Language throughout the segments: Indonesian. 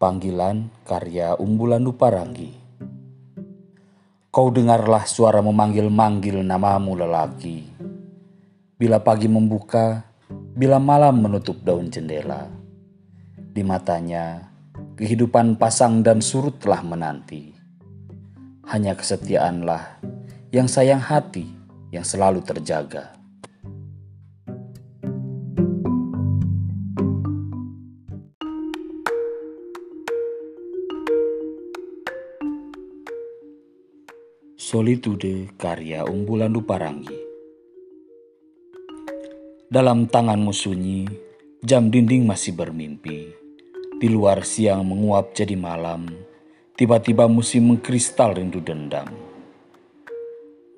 Panggilan karya Umbulan Duparangi. Kau dengarlah suara memanggil-manggil namamu lelaki. Bila pagi membuka, bila malam menutup daun jendela. Di matanya, kehidupan pasang dan surut telah menanti. Hanya kesetiaanlah yang sayang hati yang selalu terjaga. Solitude karya Umbulan Duparangi Dalam tanganmu sunyi, jam dinding masih bermimpi. Di luar siang menguap jadi malam, tiba-tiba musim mengkristal rindu dendam.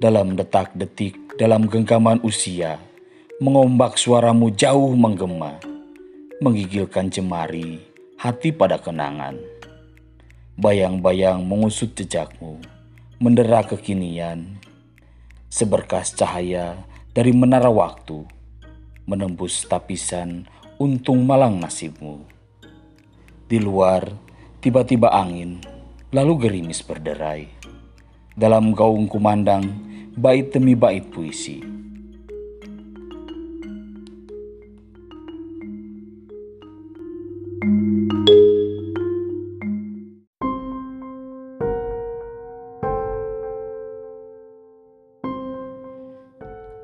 Dalam detak-detik, dalam genggaman usia, mengombak suaramu jauh menggema, menggigilkan jemari, hati pada kenangan. Bayang-bayang mengusut jejakmu, mendera kekinian, seberkas cahaya dari menara waktu, menembus tapisan untung malang nasibmu. Di luar, tiba-tiba angin, lalu gerimis berderai. Dalam gaung kumandang, bait demi bait puisi.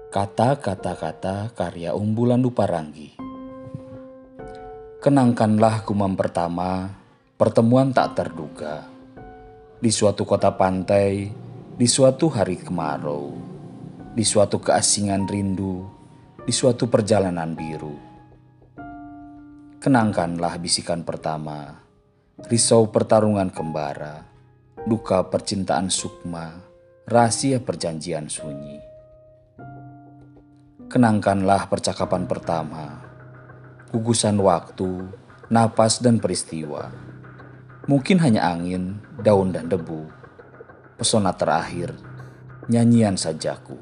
Kata-kata-kata karya Umbulan Duparangi Kenangkanlah kumam pertama, pertemuan tak terduga. Di suatu kota pantai, di suatu hari kemarau, di suatu keasingan rindu, di suatu perjalanan biru. Kenangkanlah bisikan pertama, risau pertarungan kembara, duka percintaan sukma, rahasia perjanjian sunyi. Kenangkanlah percakapan pertama, gugusan waktu, napas dan peristiwa. Mungkin hanya angin, daun dan debu. Pesona terakhir, nyanyian sajaku.